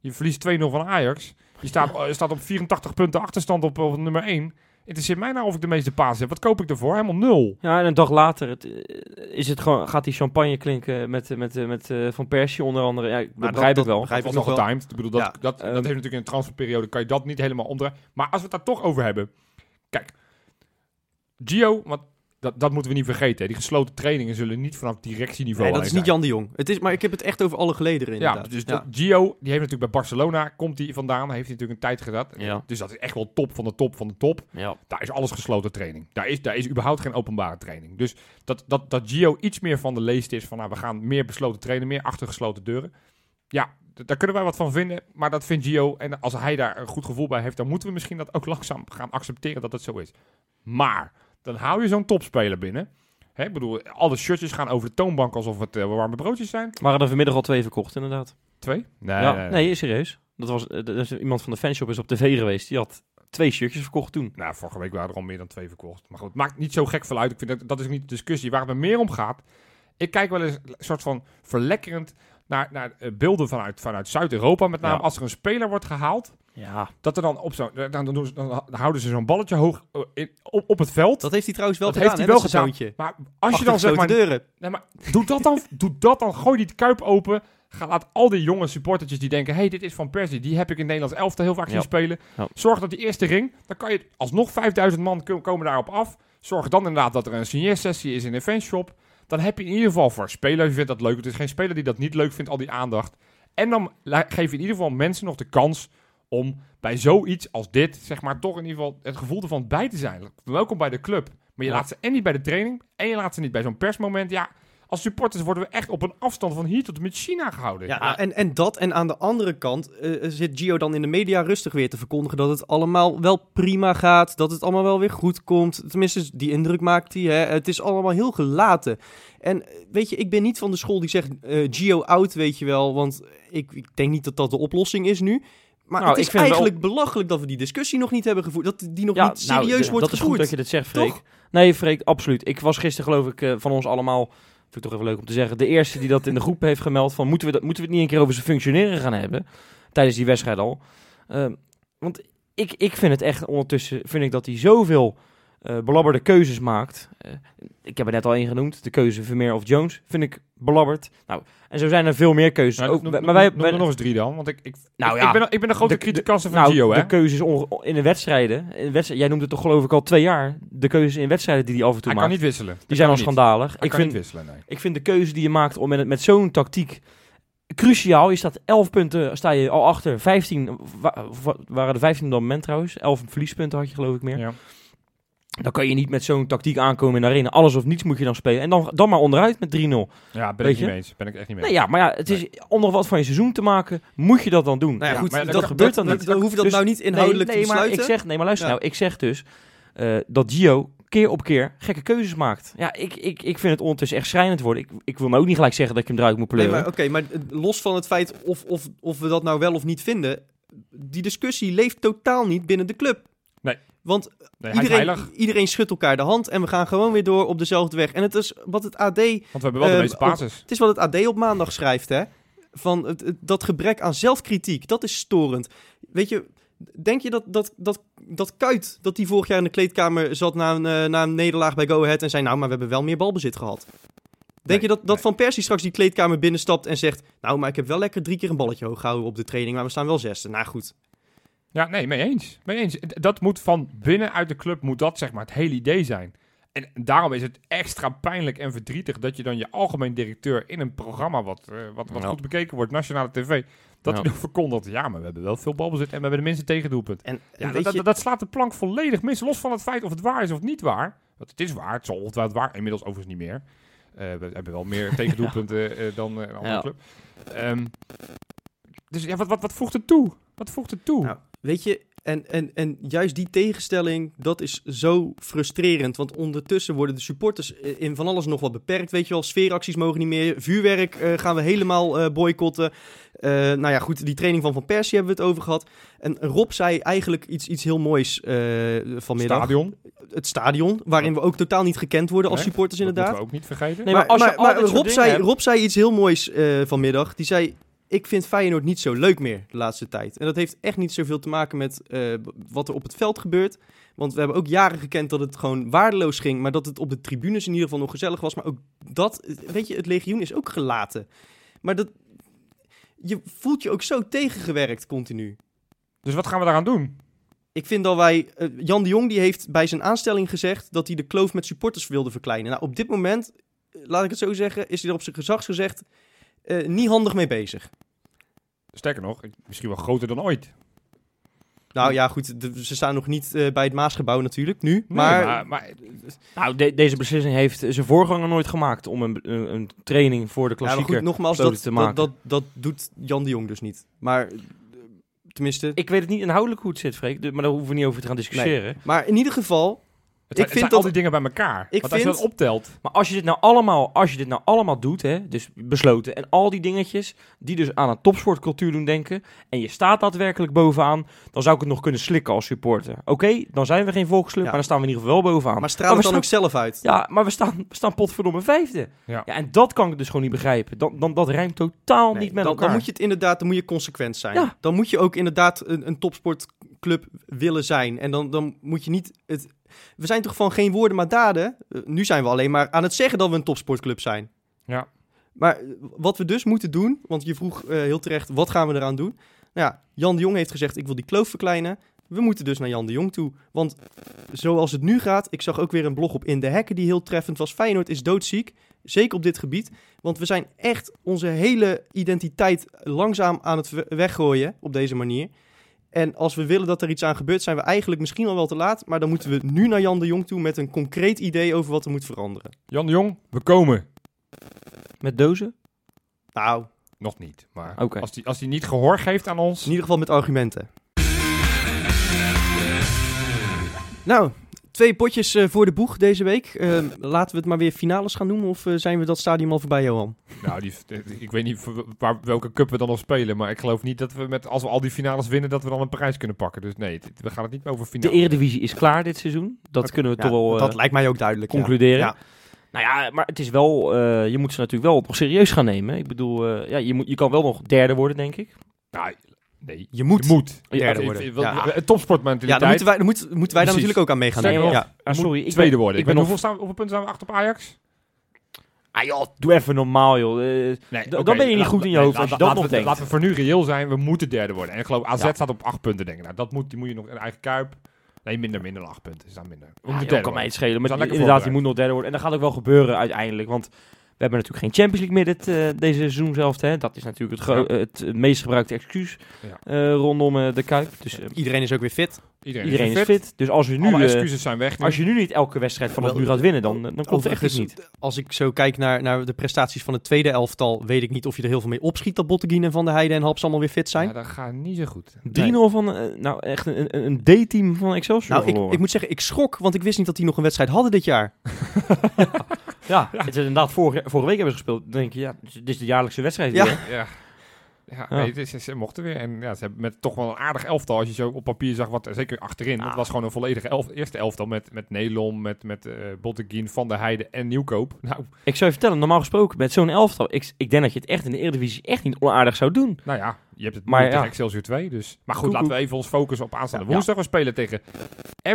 Je verliest 2-0 van Ajax. Je staat, je staat op 84 punten achterstand op, op nummer 1. Interesseert mij nou of ik de meeste passes heb. Wat koop ik ervoor? Helemaal nul. Ja, en een dag later het, eh, is het gewoon, gaat die champagne klinken met, eh, met, eh, met eh, Van Persie onder andere. Ja, ik Maar begrijp dat- ik wel. dat begrijp Dat ik was nog getimed. Ik bedoel, dat, Ja. dat, dat Ehm. heeft natuurlijk in de transferperiode, kan je dat niet helemaal omdraaien. Maar als we het daar toch over hebben. Kijk, Gio, want dat, dat moeten we niet vergeten. hè. Die gesloten trainingen zullen niet vanaf directieniveau Nee, dat is niet Jan de Jong. Het is, maar ik heb het echt over alle gelederen Ja, inderdaad. dus Ja. dat- Gio, die heeft natuurlijk bij Barcelona, komt hij vandaan, heeft hij natuurlijk een tijd gedaan. Ja. Dus dat is echt wel top van de top van de top. Ja. Daar is alles gesloten training. Daar is, daar is überhaupt geen openbare training. Dus dat, dat, dat Gio iets meer van de leest is van, nou, we gaan meer besloten trainen, meer achter gesloten deuren. Ja, daar kunnen wij wat van vinden, maar dat vindt Gio. En als hij daar een goed gevoel bij heeft, dan moeten we misschien dat ook langzaam gaan accepteren dat het zo is. Maar, dan hou je zo'n topspeler binnen. Hè, ik bedoel, alle shirtjes gaan over de toonbank alsof het eh, warme broodjes zijn. Waren er vanmiddag al twee verkocht, inderdaad. Twee? Nee, ja, nee, serieus. Dat was, eh, er is iemand van de fanshop is op tv geweest. Die had twee shirtjes verkocht toen. Nou, vorige week waren er al meer dan twee verkocht. Maar goed, maakt niet zo gek veel uit. Ik vind dat, dat is niet de discussie. Waar het me meer om gaat. Ik kijk wel eens een soort van verlekkerend naar, naar eh, beelden vanuit, vanuit Zuid-Europa. Met name Ja. als er een speler wordt gehaald. Ja. Dat er dan op zo'n. Dan, dan, doen ze- dan houden ze zo'n balletje hoog eh, in- op, op het veld. Dat heeft hij trouwens wel Dat gedaan, heeft hij wel gedaan. zoontje. maar als je dan zeg maar. deuren. Nee, maar doe dat dan. doe dat dan. Gooi die kuip open. Ga, laat al die jonge supportertjes die denken: hey, dit is van Persie. Die heb ik in Nederlands elftal heel vaak zien Ja. spelen. Ja. Zorg dat die eerste ring. Dan kan je alsnog 5000 man ko- komen daarop af. Zorg dan inderdaad dat er een signeersessie is in een fanshop. Dan heb je in ieder geval voor spelers. Je vindt dat leuk. Het is geen speler die dat niet leuk vindt, al die aandacht. En dan geef je in ieder geval mensen nog de kans om bij zoiets als dit, zeg maar, toch in ieder geval het gevoel ervan bij te zijn. Welkom bij de club. Maar je Ja. laat ze en niet bij de training en je laat ze niet bij zo'n persmoment. Ja, als supporters worden we echt op een afstand van hier tot en met China gehouden. Ja, en, en dat. En aan de andere kant eh, zit Gio dan in de media rustig weer te verkondigen dat het allemaal wel prima gaat. Dat het allemaal wel weer goed komt. Tenminste, die indruk maakt hij. Hè. Het is allemaal heel gelaten. En eh, weet je, ik ben niet van de school die zegt eh, Gio out, weet je wel. Want ik, ik denk niet dat dat de oplossing is nu. Maar Nou, het ik is wel- eigenlijk belachelijk dat we die discussie nog niet hebben gevoerd. Dat die nog Ja, niet nou, serieus wordt Dat is goed dat je dit zegt, Freek. Toch? Nee, Freek, absoluut. Ik was gisteren, geloof ik, eh, van ons allemaal... Vind ik toch even leuk om te zeggen. De eerste die dat in de groep heeft gemeld van... Moeten we, dat, moeten we het niet een keer over zijn functioneren gaan hebben? Tijdens die wedstrijd al. Ehm, want ik, ik vind het echt ondertussen... Vind ik dat hij zoveel eh, belabberde keuzes maakt. Eh, ik heb er net al één genoemd. De keuze Vermeer of Jones vind ik belabberd. Nou, en zo zijn er veel meer keuzes. Nou, ook, noem- maar wij, noem er nog eens drie dan. Want ik, ik, Nou ik, ja, ik, ben, ik ben een grote de- criticaster van nou, Gio, hè? de keuzes in de wedstrijden. In wedstrijden. Jij noemt het toch geloof ik al twee jaar. De keuzes in wedstrijden die hij af en toe Hij kan maakt. niet wisselen. Die zijn al kan schandalig. Hij Ik kan vind, niet wisselen, nee. ik vind de keuze die je maakt om met, met zo'n tactiek cruciaal. Je staat 11 punten, sta je al achter. 15, wa- wa- waren de 15 op dat moment trouwens. 11 verliespunten had je geloof ik meer. Ja. Dan kan je niet met zo'n tactiek aankomen in de arena. Alles of niets moet je dan spelen. En dan, dan maar onderuit met 3-0. Ja, ben Weet ik niet je? mee eens. Ben ik echt niet mee Nee, ja, maar ja, het is om nog wat van je seizoen te maken, moet je dat dan doen. Nou ja, Ja, goed, maar dat, dat dat gebeurt dan dat- niet. Dan hoef je dat Dus- nou niet inhoudelijk nee, nee, te maar ik zeg, nee, maar luister Ja. nou, ik zeg dus eh, dat Gio keer op keer gekke keuzes maakt. Ja, ik, ik, ik vind het ondertussen echt schrijnend worden. Ik, ik wil me ook niet gelijk zeggen dat ik hem eruit moet Nee, pleuren. maar oké, maar eh, los van het feit of, of, of we dat nou wel of niet vinden, die discussie leeft totaal niet binnen de club. Nee. Want Nee, iedereen, iedereen schudt elkaar de hand en we gaan gewoon weer door op dezelfde weg. En het is wat het AD, want we hebben wel de meeste basis. het is wat het AD op maandag schrijft, hè? Van het, het- dat gebrek aan zelfkritiek, dat is storend. Weet je, denk je dat, dat, dat, dat Kuit, dat die vorig jaar in de kleedkamer zat na een, eh, na een nederlaag bij Go Ahead en zei, nou, maar we hebben wel meer balbezit gehad. Denk Nee, je dat, dat nee. Van Persie straks die kleedkamer binnenstapt en zegt, nou, maar ik heb wel lekker drie keer een balletje hoog gehouden op de training, maar we staan wel zesde. Nou goed, Ja, nee, mee eens. Mee eens. Dat moet van binnenuit de club, moet dat zeg maar het hele idee zijn. En daarom is het extra pijnlijk en verdrietig dat je dan je algemeen directeur in een programma wat, eh, wat, wat Ja. goed bekeken wordt, nationale tv, dat Ja. hij dan verkondigt, ja, maar we hebben wel veel balbezit en we hebben de minste tegendoelpunt. en, Ja, dat, je, dat, dat slaat de plank volledig mis, los van het feit of het waar is of niet waar. Want het is waar, het zal ongetwijfeld waar, inmiddels overigens niet meer. Eh, we hebben wel meer <laughs> <laughs> tegendoelpunten eh, dan een andere club. Ehm, dus ja, wat, wat, wat voegt het toe? Wat voegt het toe? Nou, Weet je, en, en, en juist die tegenstelling, dat is zo frustrerend. Want ondertussen worden de supporters eh, in van alles nog wat beperkt. Weet je wel, sfeeracties mogen niet meer. Vuurwerk eh, gaan we helemaal eh, boycotten. Eh, nou ja, goed, die training van Van Persie hebben we het over gehad. En Rob zei eigenlijk iets, iets heel moois eh, vanmiddag. Stadion. Het stadion, waarin we ook totaal niet gekend worden als Nee, supporters Dat inderdaad. moeten we ook niet vergeten. Nee, maar, Rob, zei, hebt- Rob zei iets heel moois eh, vanmiddag. Die zei, ik vind Feyenoord niet zo leuk meer de laatste tijd. En dat heeft echt niet zoveel te maken met eh, wat er op het veld gebeurt. Want we hebben ook jaren gekend dat het gewoon waardeloos ging. Maar dat het op de tribunes in ieder geval nog gezellig was. Maar ook dat, weet je, het legioen is ook gelaten. Maar dat, je voelt je ook zo tegengewerkt continu. Dus wat gaan we daaraan doen? Ik vind dat wij. eh, Jan de Jong die heeft bij zijn aanstelling gezegd dat hij de kloof met supporters wilde verkleinen. Nou, op dit moment, eh, laat ik het zo zeggen, is hij er op zijn gezagsgezegd eh niet handig mee bezig. Sterker nog, misschien wel groter dan ooit. Nou ja, goed, de- ze staan nog niet eh, bij het Maasgebouw natuurlijk nu. Nee, maar, maar, maar Nou, de- deze beslissing heeft zijn voorganger nooit gemaakt om een, een, een training voor de ja, maar klassieker. goed, nogmaals, dat, te dat, maken. dat, dat doet Jan de Jong dus niet. Maar eh, tenminste. Ik weet het niet inhoudelijk hoe het zit, Freek, maar daar hoeven we niet over te gaan discussiëren. Maar in ieder geval, het, Ik vind zijn dat- al die dingen bij elkaar. Ik Want als je vind- dat optelt, Maar als je dit nou allemaal, als je dit nou allemaal doet, hè, dus besloten, en al die dingetjes die dus aan een topsportcultuur doen denken, en je staat daadwerkelijk bovenaan, dan zou ik het nog kunnen slikken als supporter. Oké, dan zijn we geen volksclub, Ja. maar dan staan we in ieder geval wel bovenaan. maar straal het we dan ook zelf uit. Ja, maar we staan, we staan potverdomme vijfde. Ja. Ja, en dat kan ik dus gewoon niet begrijpen. Dan, dan, dat rijmt totaal Nee, niet met dan, elkaar. dan moet je het inderdaad, dan moet je consequent zijn. Ja. Dan moet je ook inderdaad een, een topsportclub willen zijn. En dan, dan moet je niet het. We zijn toch van geen woorden maar daden. Eh, nu zijn we alleen maar aan het zeggen dat we een topsportclub zijn. Ja. Maar eh, wat we dus moeten doen, want je vroeg eh, heel terecht, wat gaan we eraan doen? Nou ja, Jan de Jong heeft gezegd, ik wil die kloof verkleinen. We moeten dus naar Jan de Jong toe. Want zoals het nu gaat, ik zag ook weer een blog op In de Hekken die heel treffend was. Feyenoord is doodziek, zeker op dit gebied. Want we zijn echt onze hele identiteit langzaam aan het we- weggooien op deze manier. En als we willen dat er iets aan gebeurt, zijn we eigenlijk misschien al wel te laat. Maar dan moeten we nu naar Jan de Jong toe met een concreet idee over wat er moet veranderen. Jan de Jong, we komen. Met dozen? Nou, Nog niet, maar als hij als die niet gehoor geeft aan ons... In ieder geval met argumenten. Nou, twee potjes eh, voor de boeg deze week. Eh, laten we het maar weer finales gaan noemen of eh, zijn we dat stadium al voorbij, Johan? Nou, die, ik weet niet waar, welke cup we dan nog spelen, maar ik geloof niet dat we met, als we al die finales winnen, dat we dan een prijs kunnen pakken. Dus nee, we gaan het niet meer over De finale. Eredivisie is klaar dit seizoen. Dat kunnen we Ja, toch wel dat lijkt mij ook duidelijk. concluderen. Ja. Nou ja, maar het is wel, eh, je moet ze natuurlijk wel nog serieus gaan nemen. Ik bedoel, eh, ja, je, moet, je kan wel nog derde worden, denk ik. Nou, nee, Je moet. je moet. Derde Ik- worden. Ja. wel- Topsportmentaliteit. Ja, dan moeten wij, dan moeten, moeten wij daar natuurlijk ook aan meegaan. Ja. Ah, sorry, ik tweede ben- worden. ik ben hoeveel, staan, hoeveel punten staan we achter op Ajax? Ah joh, doe even normaal joh. Eh, Nee, dan oké, ben je niet goed in je nee, hoofd als laat- je dat laten nog denkt. Laten we voor nu reëel zijn, we moeten derde worden. En ik geloof, AZ Ja. staat op acht punten, denk ik. Nou, dat moet, die moet je nog in eigen kuip. Nee, minder, minder dan acht punten. Is dan minder. We Ja, joh, derde kan mij het schelen. Maar inderdaad, je voorbereid. moet nog derde worden. En dat gaat ook wel gebeuren uiteindelijk. Want We hebben natuurlijk geen Champions League meer dit, eh, deze seizoen zelf. Hè. Dat is natuurlijk het, Ja. eh, het, meest gebruikte excuus Ja. eh, rondom de Kuip. Dus Iedereen is ook weer fit. Iedereen, iedereen is is fit. Dus als je, nu, Alle eh, excuses zijn weg. nu. als je nu niet elke wedstrijd vanaf Wel, nu gaat winnen, dan, dan klopt het echt niet. Als ik zo kijk naar, naar de prestaties van het tweede elftal, weet ik niet of je er heel veel mee opschiet dat Botteguin en Van der Heijden en Haps allemaal weer fit zijn. Ja, dat gaat niet zo goed. 3-0 van, eh, nou echt een, een, een D-team van Excelsior nou, ik, ik moet zeggen, ik schrok, want ik wist niet dat die nog een wedstrijd hadden dit jaar. <laughs> ja, het is inderdaad vorige, vorige week hebben ze gespeeld. Dan denk je, ja, dit is de jaarlijkse wedstrijd Ja. weer. Ja. Ja, Ja. nee, ze mochten weer. En ja, ze hebben met toch wel een aardig elftal. Als je zo op papier zag, wat, zeker achterin. Ah. Het was gewoon een volledige elf, eerste elftal met, met Nelom, met, met eh Botteguin, Van der Heijden en Nieuwkoop. Nou, Ik zou je vertellen, normaal gesproken met zo'n elftal, ik, ik denk dat je het echt in de Eredivisie echt niet onaardig zou doen. nou ja, je hebt het Maar tegen ja. Excelsior 2. Dus. Maar goed, Koekoek. laten we even ons focussen op aanstaande Ja. woensdag. We spelen tegen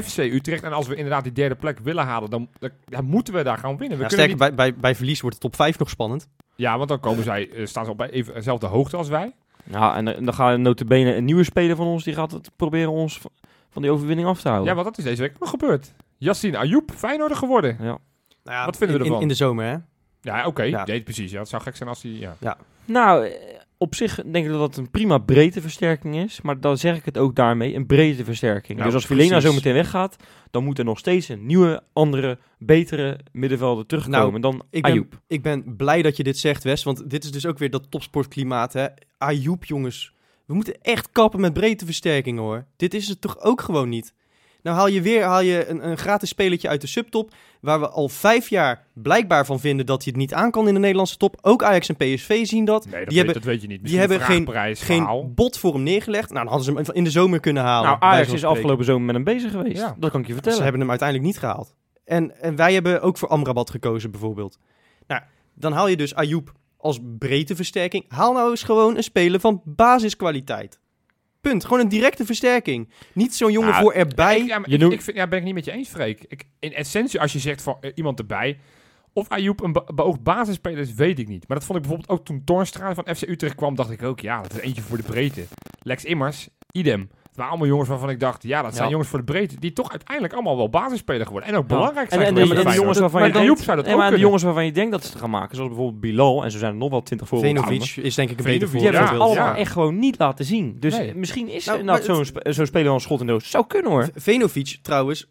FC Utrecht. En als we inderdaad die derde plek willen halen, dan, dan, dan moeten we daar gaan winnen. We Ja, kunnen sterker, niet- bij, bij, bij verlies wordt de top 5 nog spannend. ja, want dan komen zij, eh, staan ze op bij even dezelfde hoogte als wij. Ja, en, dan- dan gaat notabene een nieuwe speler van ons, die gaat het proberen ons van die overwinning af te houden. Ja, want dat is deze week nog gebeurd. Yassine Ayoub, Feyenoorder geworden. Ja. Nou ja, Wat vinden we in- ervan? in de zomer, hè? Ja, oké. Ja. Nee, precies. Ja, het zou gek zijn als hij... Ja. Nou, eh, op zich denk ik dat dat een prima breedteversterking is. Maar dan zeg ik het ook daarmee, een breedteversterking. Nou, dus als Vilena zo meteen weggaat, dan moet er nog steeds een nieuwe, andere, betere middenvelder terugkomen dan Ik ben, Ayoub. ik ben blij dat je dit zegt, Wes. Want dit is dus ook weer dat topsportklimaat, hè. Ayoub, jongens. We moeten echt kappen met breedteversterkingen, hoor. Dit is het toch ook gewoon niet? Nou haal je weer haal je een, een gratis spelertje uit de subtop... waar we al vijf jaar blijkbaar van vinden dat hij het niet aan kan in de Nederlandse top. Ook Ajax en PSV zien dat. Nee, dat, die weet, hebben dat weet je niet. die Misschien hebben een geen- geen bot voor hem neergelegd. Nou, dan hadden ze hem in de zomer kunnen halen. Nou, Ajax is afgelopen zomer met hem bezig geweest. Ja. Dat kan ik je vertellen. Ze hebben hem uiteindelijk niet gehaald. En, en wij hebben ook voor Amrabat gekozen, bijvoorbeeld. Nou, dan haal je dus Ayoub als breedteversterking. Haal nou eens gewoon een speler van basiskwaliteit. Punt. Gewoon een directe versterking. Niet zo'n jongen Nou, voor erbij. Ik, ja, maar Je ik, noemt- ik vind, ja, ben ik niet met je eens, Freek. Ik, in essentie, als je zegt van eh, iemand erbij... Of Ayoub een be- beoogd basisspeler is, weet ik niet. Maar dat vond ik bijvoorbeeld ook toen Toornstra van FC Utrecht kwam, dacht ik ook, ja, dat is eentje voor de breedte. Lex Immers, idem. Waren allemaal jongens waarvan ik dacht, ja, dat zijn Ja. jongens voor de breedte, die toch uiteindelijk allemaal wel basisspeler geworden. En ook belangrijk En, zijn en, en de jongens waarvan je denkt, zou dat nee, ook maar de jongens waarvan je denkt dat ze het gaan maken, zoals bijvoorbeeld Bilal, en zo zijn er nog wel twintig voorbeelden. Venovic is denk ik een beter Venovic, Die hebben Ja, het voorbeeld. allemaal ja. echt gewoon niet laten zien. Dus Nee. misschien is Nou, maar zo'n zo'n speler als schot in de doos. Zou kunnen hoor. Venovic trouwens,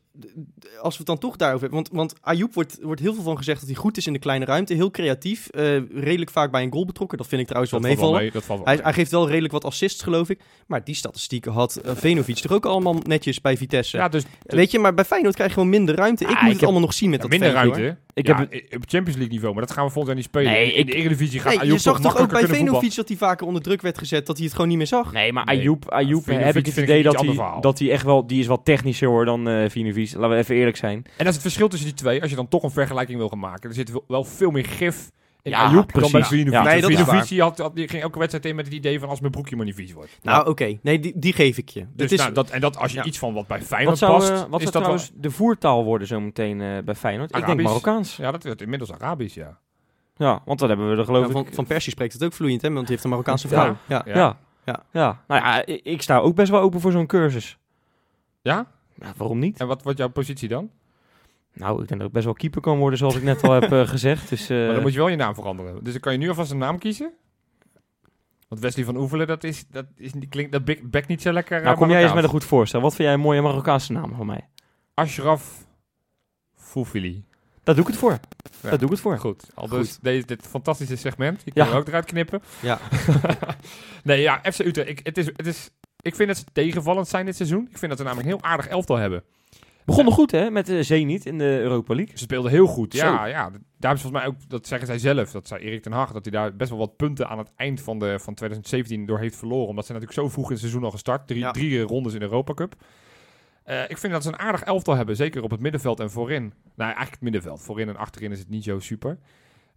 als we het dan toch daarover hebben. Want, want Ayoub wordt, wordt heel veel van gezegd dat hij goed is in de kleine ruimte. Heel creatief. eh, redelijk vaak bij een goal betrokken. Dat vind ik trouwens wel Dat wel meevallen. mee, dat valt wel Hij, mee. hij geeft wel redelijk wat assists, geloof ik. Maar die statistieken had eh, Venovic toch ook allemaal netjes bij Vitesse. Ja, dus Weet je, maar bij Feyenoord krijg je gewoon minder ruimte. Ik Ah, moet ik het heb- allemaal nog zien met ja, dat minder ruimte. hoor. Ik ja, heb op Champions League niveau, maar dat gaan we volgend jaar niet spelen. Nee, in ik- de Eredivisie gaat Nee, Ayoub je zag toch ook bij. Venovic dat hij vaker onder druk werd gezet. Dat hij het gewoon niet meer zag. Nee, maar Nee. Ayoub, Ayoub heb ik het idee dat hij, dat hij echt wel, die is wel technischer hoor dan eh Vinovic. Laten we even eerlijk zijn. En dat is het verschil tussen die twee. Als je dan toch een vergelijking wil gaan maken. Er zit wel veel meer gif in Ja, Ayoub dan bij. Vinovic. Nee, dat is Vinovic waar. die had, had- die ging elke wedstrijd in met het idee van als mijn broekje maar niet vies wordt. Nou, oké. Nee, die, die geef ik je. Dus is, nou, dat, en dat als je ja. iets van wat bij Feyenoord Wat zou, past, eh, wat is zou dat trouwens de voertaal worden zometeen eh bij Feyenoord? Ik denk Arabisch. Marokkaans. Ja, dat wordt inmiddels Arabisch, ja. Ja, want dan hebben we er geloof Nou, van, ik... van Persie spreekt het ook vloeiend, hè? Want die heeft een Marokkaanse vrouw. Ja. Ja. Ja. Ja. Ja. Nou ja, ik, ik sta ook best wel open voor zo'n cursus. Ja? Ja, waarom niet? En wat wordt jouw positie dan? Nou, ik denk dat ik best wel keeper kan worden, zoals ik net al heb <laughs> eh, gezegd. Dus, eh, maar dan moet je wel je naam veranderen. Dus dan kan je nu alvast een naam kiezen. Want Wesley van Oevelen, dat, is, dat, is, klinkt, dat bek- bekt niet zo lekker nou, eh, kom jij eens met een goed voorstel. Wat vind jij een mooie Marokkaanse naam van mij? Ashraf Foufili. Daar doe ik het voor. Ja. Daar doe ik het voor. Goed, al dus deze, dit fantastische segment. Ja. kunnen we ook eruit knippen. Ja. <laughs> nee, ja, FC Utrecht. Ik, het is, het is, ik vind dat ze tegenvallend zijn dit seizoen. Ik vind dat ze namelijk een heel aardig elftal hebben. Begonnen goed, hè, met uh, Zenit in de Europa League. Ze speelden heel goed. Zo. Ja, ja, daar is volgens mij ook, dat zeggen zij zelf, dat zei Erik ten Hag, dat hij daar best wel wat punten aan het eind van, de, van 2017 door heeft verloren. Omdat ze natuurlijk zo vroeg in het seizoen al gestart. Drie, Ja. drie rondes in de Europa Cup. Eh, ik vind dat ze een aardig elftal hebben, zeker op het middenveld en voorin. Nou, eigenlijk het middenveld. Voorin en achterin is het niet zo super.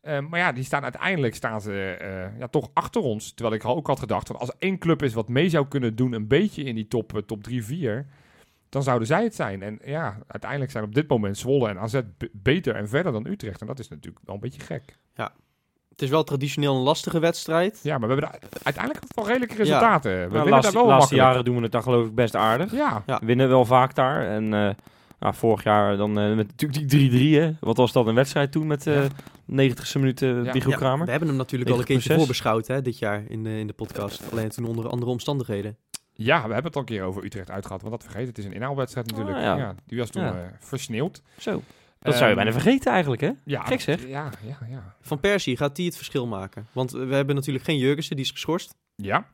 Eh, maar ja, die staan uiteindelijk staan ze eh, ja, toch achter ons. Terwijl ik ook had gedacht, dat als er één club is wat mee zou kunnen doen, een beetje in die top, eh, top 3, 4, dan zouden zij het zijn. En ja, uiteindelijk zijn op dit moment Zwolle en AZ beter en verder dan Utrecht. En dat is natuurlijk wel een beetje gek. Het is wel traditioneel een lastige wedstrijd. Ja, maar we hebben uiteindelijk wel redelijke resultaten. We Nou, de winnen laatste, daar wel laatste makkelijk. jaren doen we het daar geloof ik best aardig. Ja, Ja. We winnen wel vaak daar. En eh, Nou, vorig jaar dan eh, met natuurlijk die 3-3, hè. Wat was dat, een wedstrijd toen met eh Ja. 90ste minuut Ja. Bigo Ja, Kramer? we hebben hem natuurlijk al een 90 keertje voorbeschouwd hè, dit jaar in de, in de podcast. Alleen toen onder andere omstandigheden. Ja, we hebben het al een keer over Utrecht uitgehad. Want dat vergeet, het is een inhaalwedstrijd natuurlijk. Ah, ja. ja. die was toen Ja. eh, versneeuwd. Zo, dat zou je Ehm, bijna vergeten eigenlijk, hè? Ja, Gek zeg. Ja, ja, ja. Van Persie, gaat die het verschil maken? Want we hebben natuurlijk geen Jurgensen, die is geschorst. Ja,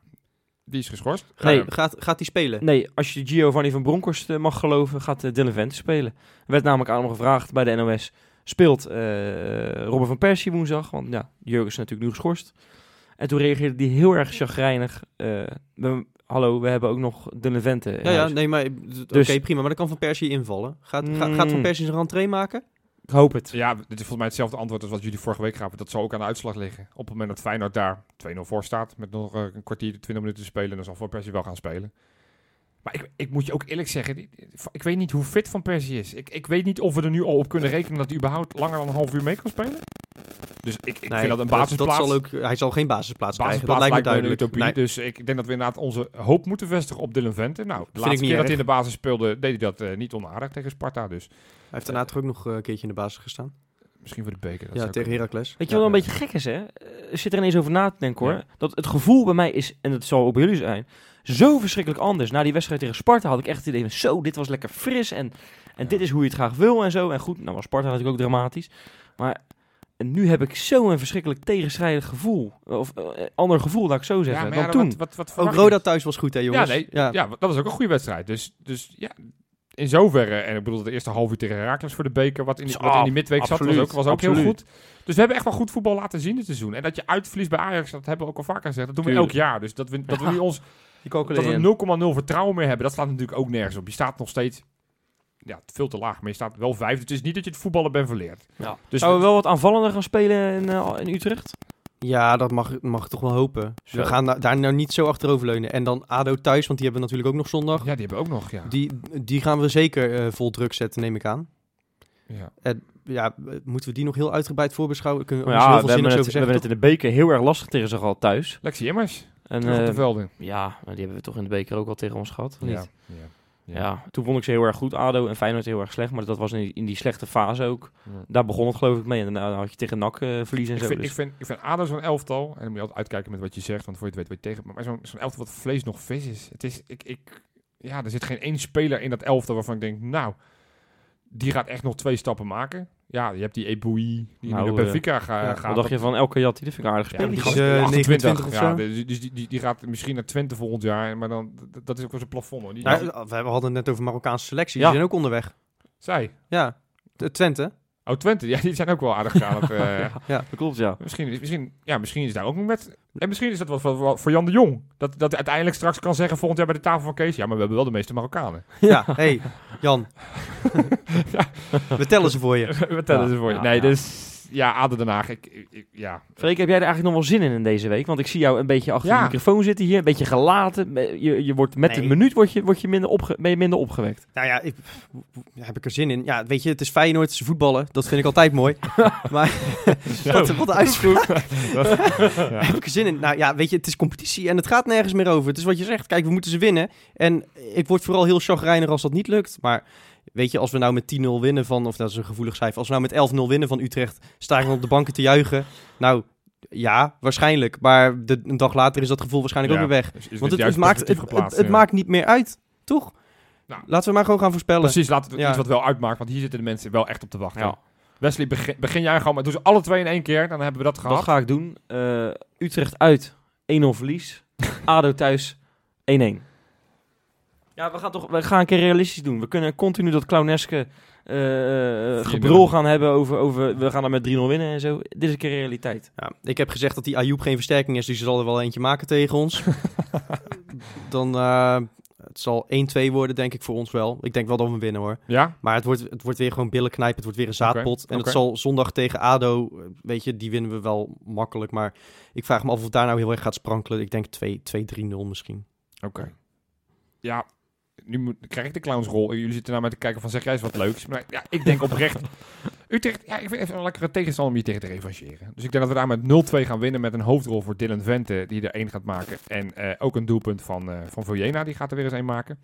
die is geschorst. Nee. Eh, Gaat, gaat die spelen? Nee, als je Giovanni van Bronckhorst eh, mag geloven, gaat uh, Dylan Vente spelen. Er werd namelijk aan hem gevraagd bij de NOS. Speelt eh Robin van Persie woensdag? Want ja, Jurgen is natuurlijk nu geschorst. En toen reageerde hij heel erg chagrijnig. eh, we, hallo, we hebben ook nog Dylan Vente. in Ja, ja, nee, maar oké, Dus- prima. Maar dan kan Van Persie invallen. Gaat, ga- Mm. gaat Van Persie zijn rentree maken? Ik hoop het. Ja, dit is volgens mij hetzelfde antwoord als wat jullie vorige week gaven. Dat zal ook aan de uitslag liggen. Op het moment dat Feyenoord daar 2-0 voor staat, met nog eh, een kwartier, 20 minuten te spelen, dan zal Van Persie wel gaan spelen. Maar ik, ik moet je ook eerlijk zeggen, ik weet niet hoe fit Van Persie is. Ik, ik weet niet of we er nu al op kunnen rekenen dat hij überhaupt langer dan een half uur mee kan spelen. Dus ik, ik Nee, vind dat een Dat, basisplaats... zal ook, hij zal geen basisplaats, krijgen. Dat basisplaats lijkt me een duidelijk. utopie. Nee, Dus ik denk dat we inderdaad onze hoop moeten vestigen op Dylan Vente. Nou, de ik laatste niet keer dat hij in de basis speelde, deed hij dat eh, niet onaardig tegen Sparta. Dus hij heeft daarna toch ook nog eh, een keertje in de basis gestaan? misschien voor de beker. dat ja, tegen. Heracles. Weet je Ja, wat een ja. beetje gek is, hè? Eh, Ik zit er ineens over na te denken, hoor. Ja. Dat het gevoel bij mij is, en dat zal ook bij jullie zijn, zo verschrikkelijk anders. Na die wedstrijd tegen Sparta had ik echt het idee van, zo, dit was lekker fris en, en Ja. dit is hoe je het graag wil en zo. En goed, nou was Sparta natuurlijk ook dramatisch. Maar en nu heb ik zo'n verschrikkelijk tegenstrijdig gevoel. Of eh, ander gevoel, laat ik zo zeggen, maar dan ja, toen. Wat, wat, wat Ook? Roda thuis was goed, hè jongens? Ja, nee, ja. ja. dat was ook een goede wedstrijd. Dus, dus ja, in zoverre, en ik bedoel de eerste half uur tegen Herakles voor de beker, wat in die, wat in die midweek zat, was ook, was ook heel goed. Dus we hebben echt wel goed voetbal laten zien dit seizoen. En dat je uitverliest bij Ajax, dat hebben we ook al vaker gezegd, dat doen we Tuurlijk. elk jaar. Dus dat we, dat we Ja. nu ons Die dat we 0,0 vertrouwen meer hebben, dat slaat natuurlijk ook nergens op. Je staat nog steeds ja, veel te laag, maar je staat wel vijf. Het is niet dat je het voetballen bent verleerd. Ja. Dus Zouden we wel wat aanvallender gaan spelen in, eh, in Utrecht? Ja, dat mag, mag ik toch wel hopen. Zo. We gaan da- daar nou niet zo achteroverleunen. En dan ADO thuis, want die hebben we natuurlijk ook nog zondag. ja, die hebben we ook nog, ja. Die, die gaan we zeker eh, vol druk zetten, neem ik aan. ja. Ja, eh, moeten we die nog heel uitgebreid voorbeschouwen? Kunnen we ja, heel we veel hebben, het, we hebben het in de beker heel erg lastig tegen ze gehad thuis. Lexi Immers, En, terug op de eh, velden. ja, die hebben we toch in de beker ook al tegen ons gehad, of Ja, niet? ja, Ja. toen vond ik ze heel erg goed, ADO en Feyenoord heel erg slecht. Maar dat was in die, in die slechte fase ook. Ja. Daar begon het geloof ik mee. En daarna had je tegen NAC eh verliezen en Ik zo. vind, dus. ik, vind, ik vind ADO zo'n elftal, en dan moet je altijd uitkijken met wat je zegt, want voor je het weet, weet je tegen. Maar zo'n zo'n elftal wat vlees nog vis is. Het is ik, ik, ja, er zit geen één speler in dat elftal waarvan ik denk, nou, die gaat echt nog twee stappen maken. Ja, je hebt die Eboui, die Nou, nu naar eh, Benfica ga, ja, gaat. Wat dacht je van elke Jat? Die vind ik aardig Ja, gespeeld. die is, eh, 28, 29 of ja, zo. dus dus die, die, die gaat misschien naar Twente volgend jaar, maar dan, dat is ook wel zijn plafond. Hoor. Die, Nou, we hadden het net over Marokkaanse selectie. Ja. Die zijn ook onderweg. Zij. Ja, de Twente. Oh, Twente, ja, die zijn ook wel aardig aan het... <laughs> eh, Dat klopt, ja. Misschien, is- misschien, ja, misschien is daar ook nog met. En misschien is dat wat voor, voor- Jan de Jong. Dat, dat hij uiteindelijk straks kan zeggen volgend jaar bij de tafel van Kees. Ja, maar we hebben wel de meeste Marokkanen. <laughs> Ja, hey, Jan. <laughs> We tellen ze voor je. We tellen Ja, ze voor je. ja, nee, ja. dus ja, Aden Den Haag. Ik, ik, ik- ja. Freek, heb jij er eigenlijk nog wel zin in in deze week? Want ik zie jou een beetje achter Ja. de microfoon zitten hier. Een beetje gelaten. Je, je wordt met Nee. de minuut word je, word je minder, opge ben je minder opgewekt. Nou ja, ik, heb ik er zin in? Ja, weet je, het is Feyenoord, het is voetballen. Dat vind ik altijd mooi. <laughs> maar wat, wat een uitspraak. <laughs> Heb ik er zin in? Nou ja, weet je, het is competitie en het gaat nergens meer over. Het is wat je zegt. Kijk, we moeten ze winnen. En ik word vooral heel chagrijnig als dat niet lukt. Maar weet je, als we nou met 10-0 winnen van... Of dat is een gevoelig cijfer. Als we nou met 11-0 winnen van Utrecht... sta ik dan op de banken te juichen. Nou, ja, waarschijnlijk. Maar de, een dag later is dat gevoel waarschijnlijk ook weer weg. Dus is Want het, maakt, het, positief het, geplaatst, het ja. maakt niet meer uit, toch? Nou. Laten we maar gewoon gaan voorspellen. Precies, laat het Ja. iets wat wel uitmaakt. Want hier zitten de mensen wel echt op te wachten. Ja. Wesley, begin, begin jij gewoon. Maar doe ze alle twee in één keer. Dan hebben we dat gehad. Dat ga ik doen. Eh, Utrecht uit 1-0 verlies. <laughs> ADO thuis 1-1. Ja, we gaan toch we gaan een keer realistisch doen. We kunnen continu dat clowneske eh, 4-0. gebrul gaan hebben over, over we gaan er met 3-0 winnen en zo. Dit is een keer realiteit. Ja, ik heb gezegd dat die Ayoub geen versterking is, dus er zal er wel eentje maken tegen ons. <laughs> Dan, eh, het zal 1-2 worden, denk ik, voor ons wel. Ik denk wel dat we winnen, hoor. Ja? Maar het wordt, het wordt weer gewoon billen knijpen, het wordt weer een zaadpot. en het zal zondag tegen ADO, weet je, die winnen we wel makkelijk. Maar ik vraag me af of het daar nou heel erg gaat sprankelen. Ik denk 2-3-0 misschien. Oké. Ja, nu moet, krijg ik de clownsrol. Jullie zitten naar mij te kijken van zeg jij eens wat leuks. Maar ja, ik denk oprecht. <laughs> Utrecht, ja, ik vind even een lekkere tegenstander om je tegen te revancheren. Dus ik denk dat we daar met 0-2 gaan winnen met een hoofdrol voor Dylan Vente, die er één gaat maken. En eh, ook een doelpunt van, eh van Vojena, die gaat er weer eens één maken.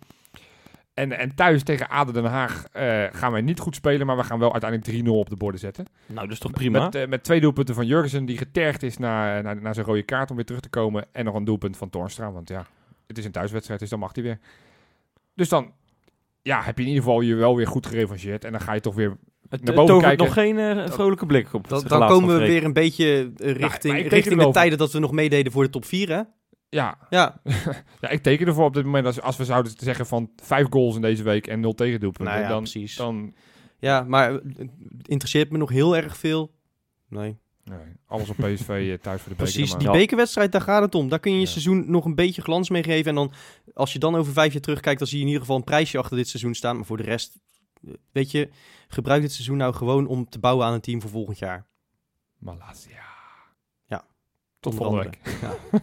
En, en thuis tegen Aden Den Haag eh, gaan wij niet goed spelen, maar we gaan wel uiteindelijk 3-0 op de borden zetten. Nou, dat is toch prima? Met, met twee doelpunten van Jurgensen, die getergd is na, na, na zijn rode kaart om weer terug te komen. En nog een doelpunt van Toornstra, want ja, het is een thuiswedstrijd, dus dan mag hij weer. Dus dan ja, heb je in ieder geval je wel weer goed gerevancheerd. En dan ga je toch weer het naar boven kijken. nog geen eh, vrolijke blik op Dan, komen we weer een beetje eh, maar richting, ik teken richting de tijden dat we nog meededen voor de top 4, hè? Ja, Ja, <laughs> ja, ik teken ervoor op dit moment. Als, als we zouden zeggen van vijf goals in deze week en nul tegendoelpunten. nou ja, dan, precies. dan Ja, maar eh, het interesseert me nog heel erg veel. Nee, nee, alles op PSV eh, thuis voor de beker. precies. maar- Die Ja. bekerwedstrijd, daar gaat het om. Daar kun je je Ja. seizoen nog een beetje glans mee geven. En dan, als je dan over vijf jaar terugkijkt, dan zie je in ieder geval een prijsje achter dit seizoen staan. Maar voor de rest, eh, weet je, gebruik dit seizoen nou gewoon om te bouwen aan een team voor volgend jaar. Malasia. Ja. Tot volgende week. Ja. <laughs>